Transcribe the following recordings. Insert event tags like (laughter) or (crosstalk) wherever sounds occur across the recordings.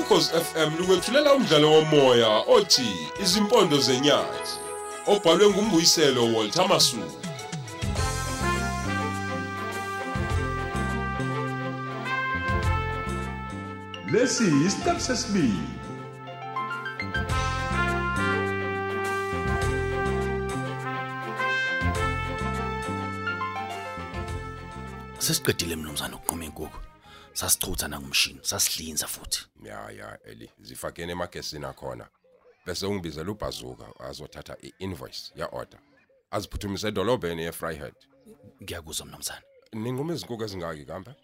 ukhozi FM lukwethulela umdlalo womoya othi izimpondo zenyathi obhalwe ngumbuyiselo Walter Masuku lesi isiqebu sesibili. Sesiqedile mnumzane ukuqhuma inkukhu. Sasichutha nangumshini, sasidlinza futhi. ya ya eli zifakene emagesini akhona bese ungibizela ubhazuka azothatha i-invoice ya-order aziphuthumise edolobheni ye-fryhead Ngiyakuzwa mnumzane. ninqume izinkukhu ezingaki kambe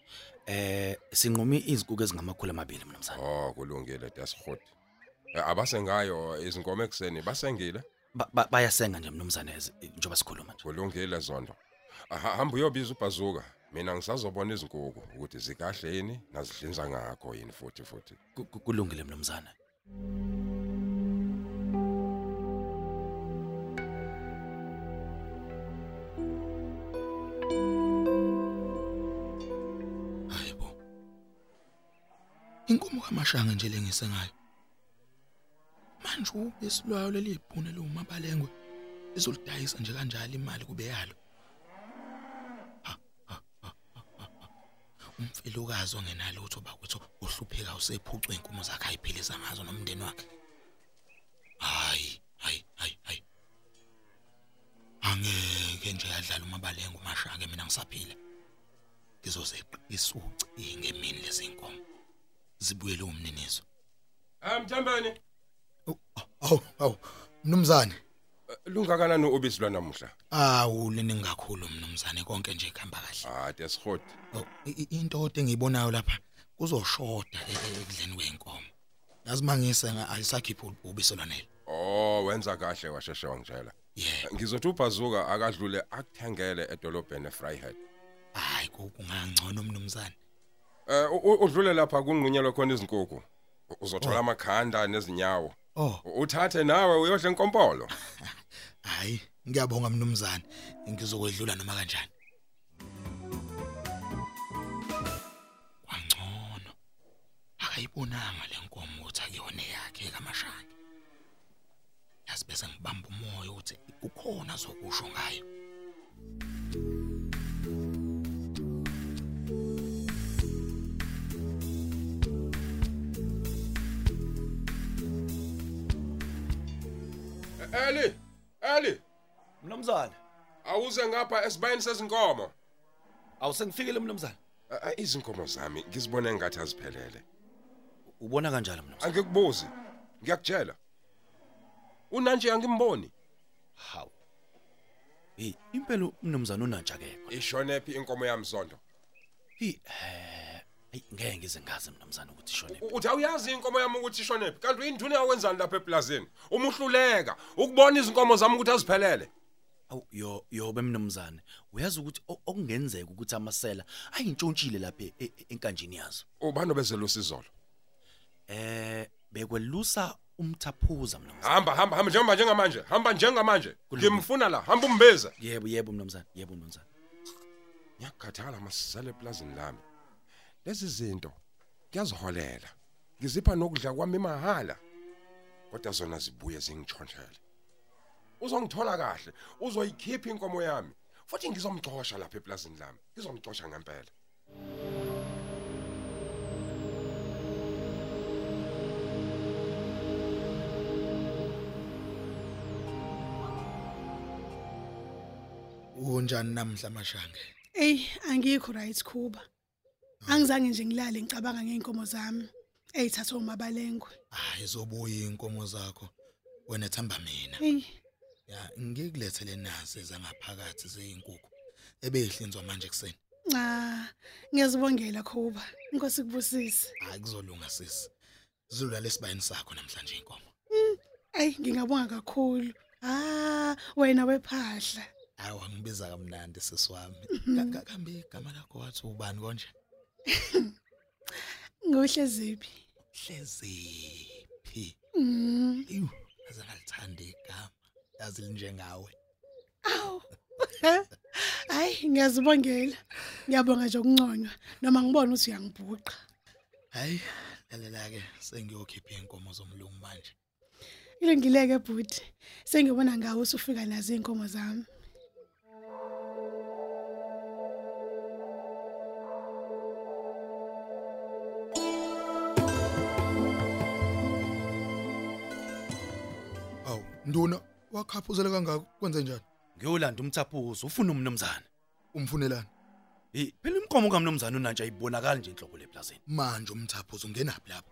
Eh sinqumi izinkukhu ezingamakhulu amabili mnumzane. oh kulungile desihot abasengayo izinkomo ekuseni basengile Ba- ba- Bayasenga nje mnumzane ezi- njengoba sikhuluma nje. kulungile zondo Aha, hamba uyobiza ubhazuka mina ngisazobona izinkukhu ukuthi zikahle yini nazihlinza ngakho yini futhi futhi. Ku- ku- Kulungile mnumzane. hayibo. Inkomo kamashanga nje lengise ngayo. Manje ubesilwayo leli ibhune lomabalengwe izolidayisa nje kanjalo imali kube yalo Ha, ha, ha, ha, ha, ha. Umfelokazi ongenalutho bakwethu uhlupheka usephucwe inkomo zakhe ayiphilisa ngazo nomndeni wakhe? Hayi hayi hayi hayi. Angeke nje yadlala umabalengo umashaka mina ngisaphila. Ngizozeqisa ucinge mina lezi inkomo zibuyele umninizo. Mthambeni awu awu mnumzane. Lungakanani ubisi lwanamuhla awu leni kakhulu mnumzane konke nje kuhamba kahle. Ah desihot Oh, i- i- into engiyibonayo lapha kuzoshoda e- e- ekudleni kweinkomo yazi mangise ayisakhiphi ubisi lwanele Oh wenza kahle washeshe wangitshela. yebo Ngizothi ubhazuka akadlule akuthengele edolobheni eFryhead. hayi kungangcono mnumzane Eh u- u- udlule lapha kunqunyelwe khona izinkukhu. U- Uzothola amakhanda nezinyawo. oh. U- Uthathe nawe uyodla inkompolo. (laughs) hayi ngiyabonga mnumzane ngizokwedlula noma kanjani? Kwangcono. Akayibonanga lenkomo ukuthi akuyona yakhe kamashaka yazi bese ngibamba umoya ukuthi kukhona zokusho ngayo. Eli, Mnumzane, awuze ngapha esibayeni sezinkomo. awusengifikile mnumzane. Izinkomo zami ngizibone ngathi aziphelele. Ubona kanjalo mnumzane? Angikubuzi. Ngiyakutshela. Unanje angimboni. Hawu. Hey, impela mnumzane unantsha akekho. Ishonephi inkomo yami Zondo? Hey, eh, hey ngeke ngize ngazi mnumzane ukuthi ishone. U- Uthi awuyazi inkomo yami ukuthi ishonephi? Kanti uyinduna yawenzani lapha eplazini? Umuhluleka ukubona izinkomo zami ukuthi aziphelele. Awu yo yobe mnumzane. Uyazi ukuthi o- okungenzeka ukuthi amasela ayintshontshile lapha e- e- enkanjini yazo. Ubani obezela usizolo? Eh bekwelusa umthaphuza mnumzane. Hamba hamba hamba njengoba njengamanje. Hamba njengamanje. Ngimfuna la. Hamba umbeze. Yebo yebo mnumzane, yebo mnumzane. Ngiyakhathala masizale eplazini lami. Lezi zinto kuyaziholela. Ngizipha nokudla kwami mahala. Kodwa zona zibuye zingichonthele. Uzongithola kahle, uzoyikhipha inkomo yami. Futhi ngizomxosha lapha eplazini lami. Ngizomxosha ngempela. unjani namhla mashange Ey, angikho right Khuba. Angizange nje ngilale ngicabanga ngeenkomo zami ezithathwa umabalengwe. hayi zobuya inkomo zakho wena thamba mina Ey, ya ngikulethele nazi zangaphakathi zeyinkukhu ebehlinzwa manje kuseni cha, ngiyazibongela Khuba. Inkosi kubusise. hayi kuzolunga sisi zilula lesibayeni sakho namhlanje inkomo Ey, ngingabonga kakhulu. Ah, wena wephahla. hayi wangibiza kamnandi sisiwami Ka- kambe igama lakho wathi ubani konje Ngohle ziphi? hleziphi Mm. Eyu, aze ngalithanda igama. yazi linjengawe (laughs) Hayi ngiyazibongela. Ngiyabonga nje ukunconywa noma ngibona ukuthi uyangibhuqa. hayi lalela ke sengiyokhipha inkomo zomlungu manje Ilengileke bhuti. Sengibona ngawe usufika nazo inkomo zami. Nduna wakhaphuzela kangaka kwenze njani? Ngiyolanda umthaphuzo ufuna umnumzana umfunelani? Hey phela imkomo kamnumzana unantsha ayibonakala nje inhloko leplazini. Manje umthaphuzo ungenaphi lapho?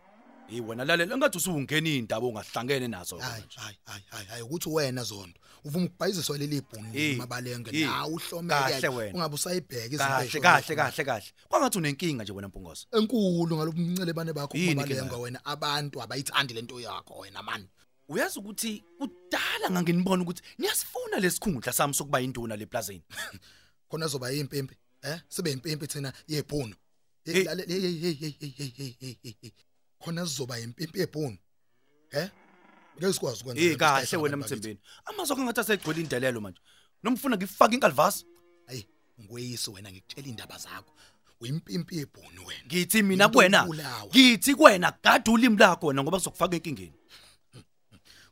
Hey wena lalela engathi usungena indaba ongahlangene nazo hayi manje hayi hayi hayi hayi ukuthi wena zondo uvuma ukubhayiziswa leli bhuni Eh, mabalenge eh, nawe uhlomeke kahle wena. ungabe usayibheka izinto kahle ey'shoyo kahle khona. kahle kahle. Kwangathi unenkinga nje wena mpungoso enkulu ngalobumncele bane bakho Yini mabalenga inkinga? wena abantu abayithandi lento yakho wena man. uyazi ukuthi kudala nganginibona ukuthi niyasifuna lesikhundla sami sokuba induna leplazini (laughs) khona azoba impimpi eh? Sibe impimpi thina yebhunu. Hey. hey hey hey khona sizoba impimpi yebhunu eh? Ngeke sikwazi ukwenza eh kahle wena mthembeni. amazwi angathi asegcwele indelelo manje. Nomfuna ngifake inkalvasi hayi ngweyiso wena ngikutshela indaba zakho. Uyimpimpi yebhunu wena. Ngithi mina kuwena ngithi kuwena gada ulimi lakho wena ngoba kuzokufaka enkingeni.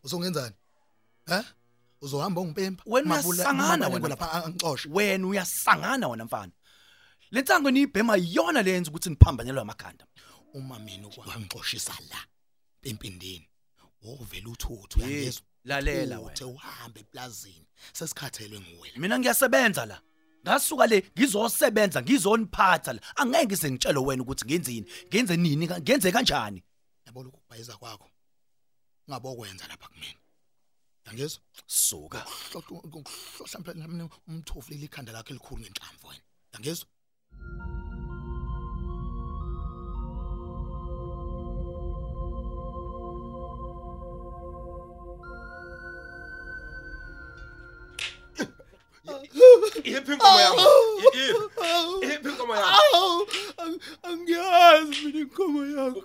Uzongenzani eh uzohamba ungimpempa Wena Mabula- uyasangana mabalengwe wena lapha angixoshe. Wena uyasangana wena mfana. Le ntango niyibhema iyona lenza ukuthi niphambanyelwe amakhanda. Uma mina ukwangixoshisa la. empindini wovela uthuthu Hey, yangezwa lalela Uthuthe uhambe eplazini sesikhathelwe nguwe la mina ngiyasebenza la. Ngasuka le ngizosebenza ngizoniphatha la. Angeke ngize ngitshele wena ukuthi ngenzini ngenze nini ka- ngenze kanjani yabo lokubhayiza kwakho. ngabokwenza lapha kumina. Yangezwa suka. Hlohla mhlawumbe umthofile ikhanda lakhe elikhulu ngenhlamvu wena. Yangezwa Iphi inkomo yami? Iphi? Iphi inkomo yami? Awu angiyazi mina inkomo yakho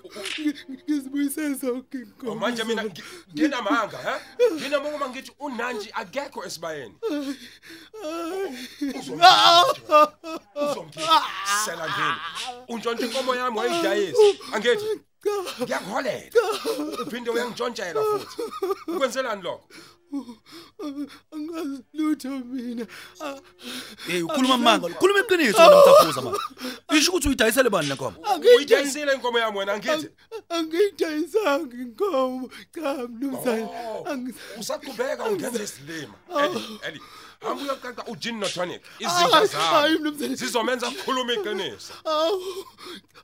ngizibuyise zonke inkomo Oh, Manje mina ngi- nginamanga, ha? Nginamanga uma ngithi unanji akekho esibayeni. Uzomkhisela ngini. Untshontshe inkomo yami wayidayisa. Angithi ngiyakuholela. Uphinde uyangishontshela futhi. Ukwenzelani lokho? Angazi lutho mina hey ukhuluma manga ukhuluma iqiniso wena mthaphuza manje isho ukuthi uyidayisele bani lenkomo Uyidayisile inkomo yami wena angithi. angiyidayisanga inkomo cha mnumzane Oh, Usaqhubeka ungenza isilima. Eli, Eli. Hamba uyoqaqa ujin no tonic. Izinja hayi zami. mnumzane Zizomenza ukukhuluma iqiniso. awu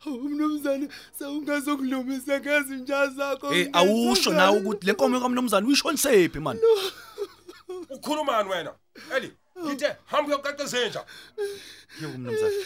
awu, mnumzane sewungazokulumisa ngezinja zakho hey awusho nawe ukuthi lenkomo kamnumzane uyishonisephi man ukhulumani wena? Eli ngithe hamba uyocaca zenja yebo mnumzane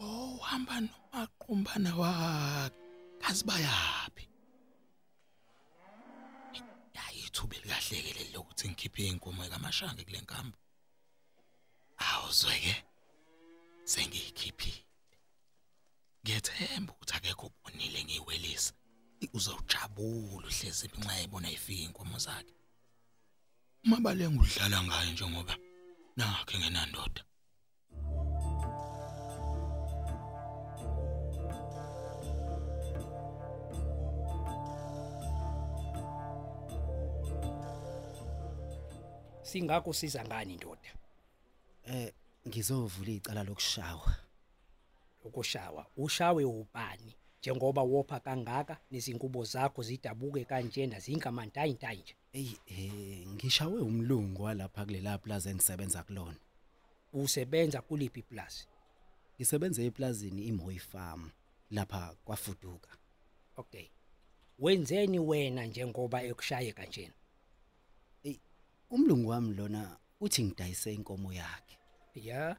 uhamba nomaqumba nawakhe kazi bayaphi ngikhiphe inkomo kamashange kule nkambo. Awuzweke sengiyikhiphile ngiyethemba ukuthi akekho ubonile ngiyiwelisa uzojabula uhlezi nxa ebona ifika inkomo zakhe. Umabalenga udlala ngayo njengoba nakhe ngenandoda singakho siza ngani indoda Eh ngizovula icala lokushawa. ukushawa ushawe ubani? Njengoba wopha kangaka nezinkubo zakho zidabuke kanjena zingamantayi nje? Ey eh ngishawe umlungu walapha kulela plaza engisebenza kulona. usebenza kuliphi plus Ngisebenza eplazini iMoy Farm lapha kwafuduka. okay. Wenzeni wena njengoba ekushaye kanjena Umlungu wami lona uthi ngidayise inkomo yakhe. ya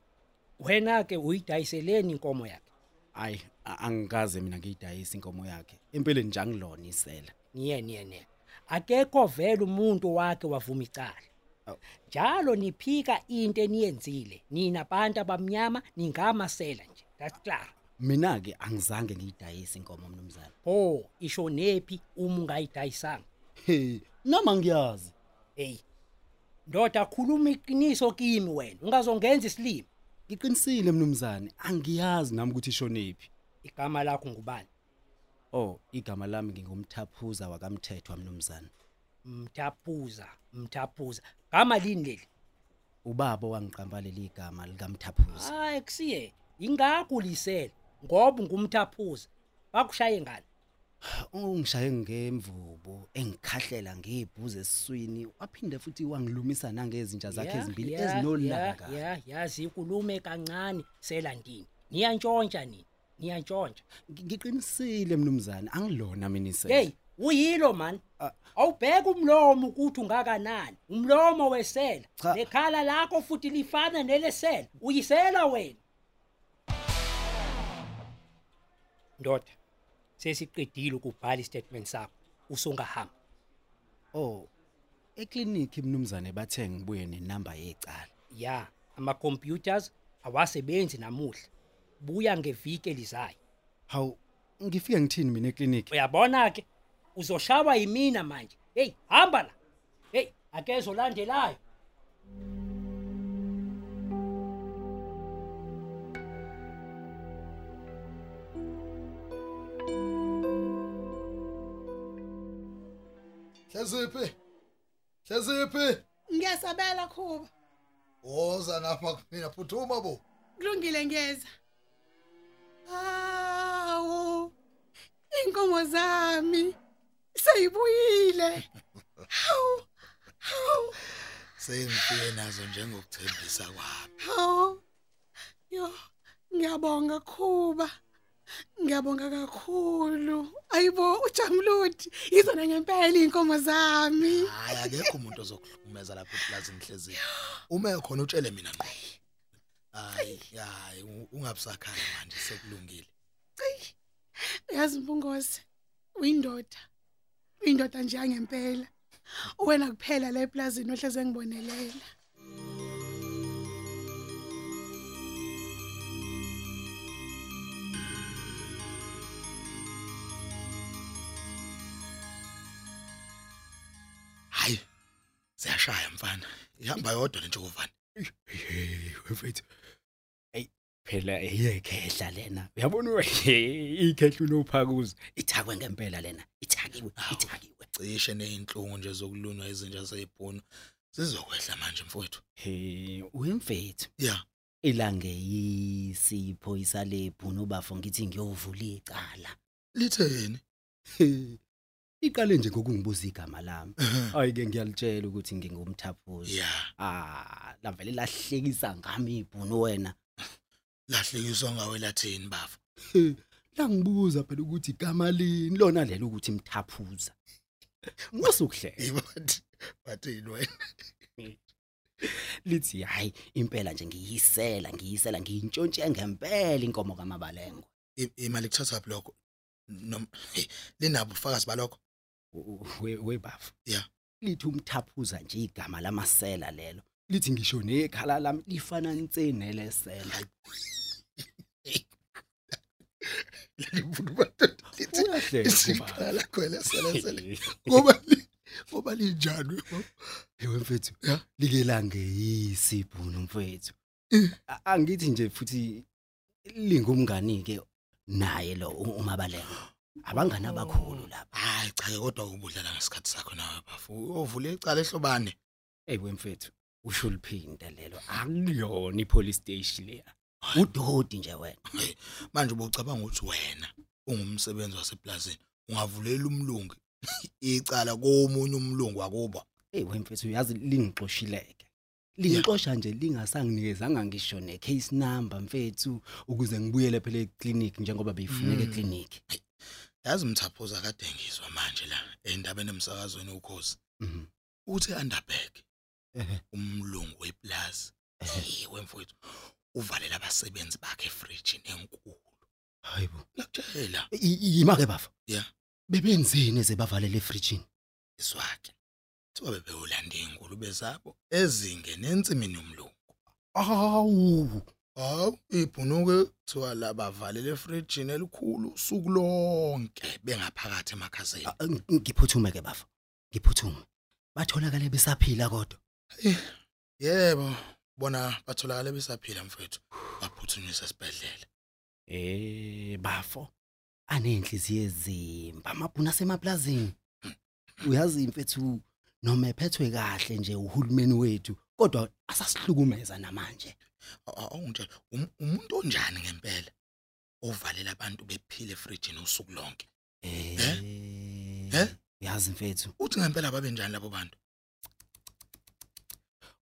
wena ke uyidayiseleni inkomo yakhe? Ay a- angikaze mina ngiyidayisa inkomo yakhe. Empeleni nje angilona isela. niye niye niye. Akekho vele umuntu wake wavuma icala. Awu. njalo niphika into eniyenzile. Nina abantu abamnyama ningamasela nje. That's clar. Mina ke angizange ngiyidayise inkomo mnumzane oh isho nephi uma ungayidayisanga? He noma ngiyazi. Hey ndoda khuluma iqiniso kimi wena. Ungazongenza isilimo? Ngiqinisile mnumzane angiyazi nami ukuthi ishonephi igama lakho ngubani? Oh igama lami ngingumthaphuza wakamthethwa mnumzane mthaphuza mthaphuza. Gama lini leli? Ubaba wangiqamba leli igama likamthaphuza. Hayi kusiye ingakulisela ngoba ngumthaphuza bakushaye ngani? Ungishaye ngemvubu engikhahlela ngebhuze esiswini waphinde futhi wangilumisa nangezinja zakhe Ya, ezimbili ya, ezinolaka. ya ya yazi ikulume kancane selandini. Niyantshontsha nini? Niyantshontsha Ngi- ngiqinisile mnumzane angilona mina ise hey uyilo man. Ah. awubheka umlomo ukuthi ungakanani. Umlomo wesela. Cha. nekhala lakho futhi lifana nelesela uyisela wena. Ndoda. Sesiqedile ukubhala istatement sakho usungahamba oh ekliniki mnumzane bathe ngibuye nenamba yecala. Ya ama computers awasebenzi namuhla buya ngeviki elizayo. Hawu ngifike ngithini mina ekliniki uyabona ke uzoshaba yimina manje. Hey hamba la. Hey akezo Hleziphi? Hleziphi? ngiyasabela khuba Woza lapha kumina phuthuma bo. kulungile ngiyeza hawu inkomo zami seyibuyile hawu hawu Sengifike nazo njengokuthembisa kwami. hawu yo ngiyabonga khuba ngiyabonga kakhulu. Ayibo ujamludi izona ngempela inkomo zami. Hayi akekho umuntu ozokuhlukumeza lapha eplazini hleziphi. Uma ekhona utshele mina ngqo. Hayi, hayi u- ungabusakhala manje sekulungile. yazi mbungosi uyindoda. Uyindoda nje angempela wena kuphela la eplazini ohleze ngibonelela Siyashaya mfana. Ihamba yodwa le ntshokovane. wefethu hey phela iyekhehla lena uyabona ikhehla unophakuza ithakwe ngempela lena ithakiwe ithakiwe Cishe nezinhlungu nje zokulunywa izinja zezibhono. Sizokwehla manje mfowethu. he uyemfethu Yeah. ilange yisipho isalephu nobafo ngithi ngiyovula icala Litheni? Iqale nje ngokungibuza igama lami hayi ke ngiyalitshela ukuthi ngingumthaphuzi ah lavele lahlekisa ngami ibhunu wena Lahlekiswa ngawe lathini? He, (laughs) langibuza phela ukuthi igama lini lona lelo ukuthi mthaphuza musukuhle bathini wena? (laughs) lithi hayi impela nje ngiyisela ngiyisela ngiyintshontshe ngempela inkomo kamabalengo I- Imali kuthatha lokho. Nom hey, linabo ufakazi balokho. We webafu Yeah. lithi umthaphuza nje igama lamasela lelo lithi ngisho nekhala lami lifana nse nelesela Libudu bathi uyahleka Sikhala khwele selesele. Ngoba ngoba linjani? Ewe mfethu, Ya. like lange yisibhunu mfethu. A- Angithi nje futhi lingumngani ke naye lo u- umabalengo. Abangani abakhulu lapha. Hayi cha kodwa ubudlala ngesikhathi sakho nawe bafu. Ovule icala ehlobane. Ewe mfethu, usho liphinda lelo. Akuyona ipolice station leya. Udodi nje wena. Hey, manje ubucabanga ukuthi wena ungumsebenzi waseplazini ungavulela umlungu (laughs) icala komunye umlungu akubo. Ewe mfethu uyazi lingixoshileke. Lingixosha nje lingasanginikezanga ngisho ne case number mfethu ukuze ngibuyele phela eclinic njengoba beyifuneka Mm. eclinic. Yazi mthaphuza kade ngizwa manje la endabeni emsakazweni ukhozi. Mhm. Uthi Underberg Ehe. umlungu weplaza. Yiwe mfowethu. Uvalela abasebenzi bakhe efridge enkulu. Hayibo. Ngiyakutshela. Yima ke bafa. Yeah. Bebenzini ze bavalele efrijini. iswakhe thiwa bebeyolanda ingulube zabo ezingene ensimini yomlungu awu hawu ibhunuke kuthiwa la bavalele efrijini elikhulu usuku lonke bengaphakathi emakhazeni. A- ng- ngiphuthume ke bafa ngiphuthume. Batholakala besaphila kodwa. Yebo bona batholakala besaphila mfethu baphuthunyiswa esibhedlela. Eh bafo anenhliziyo ezimba amabhuna semaplazini uyazi mfethu noma ephethwe kahle nje uhulumeni wethu kodwa asasihlukumeza namanje. Awungitshela umuntu onjani ngempela ovalela abantu bephile efrijini usuku lonke? Eh Eh? uyazi mfethu. Uthi ngempela babe njani labo bantu?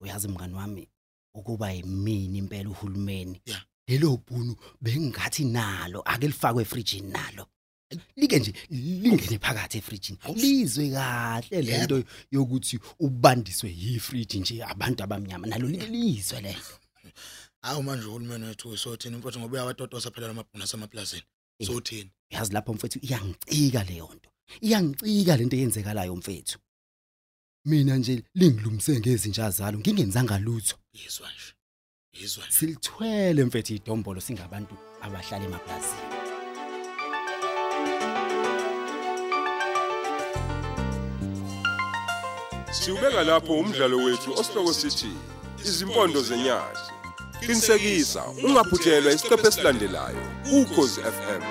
Uyazi mngani wami ukuba yimini impela uhulumeni. Lelo bhunu bengathi nalo ake lifakwe efrijini nalo. Like nje lingene phakathi efrijini. Lizwe kahle lento yokuthi ubandiswe yifriji nje abantu abamnyama. Nalo li- lizwe lento hawu manje uhulumeni wethu usothini mfethu ngoba uyawatotosa phela lamabhuna asemaplazini sothini? yazi lapho mfethu iyangicika leyo nto. Iyangicika lento eyenzekalayo mfethu mina nje lingilumse ngezinja zalo ngingenzanga lutho. Yizwa nje yizwa nje. Silithwele mfethu idombolo singabantu abahlala emaplazini Siubeka lapho umdlalo wethu osihloko sithi izimpondo zenyathi. Qinisekisa ungaphuthelwa isiqephu esilandelayo ukhozi FM.